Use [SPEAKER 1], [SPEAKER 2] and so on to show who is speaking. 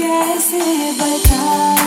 [SPEAKER 1] सकेगा फसा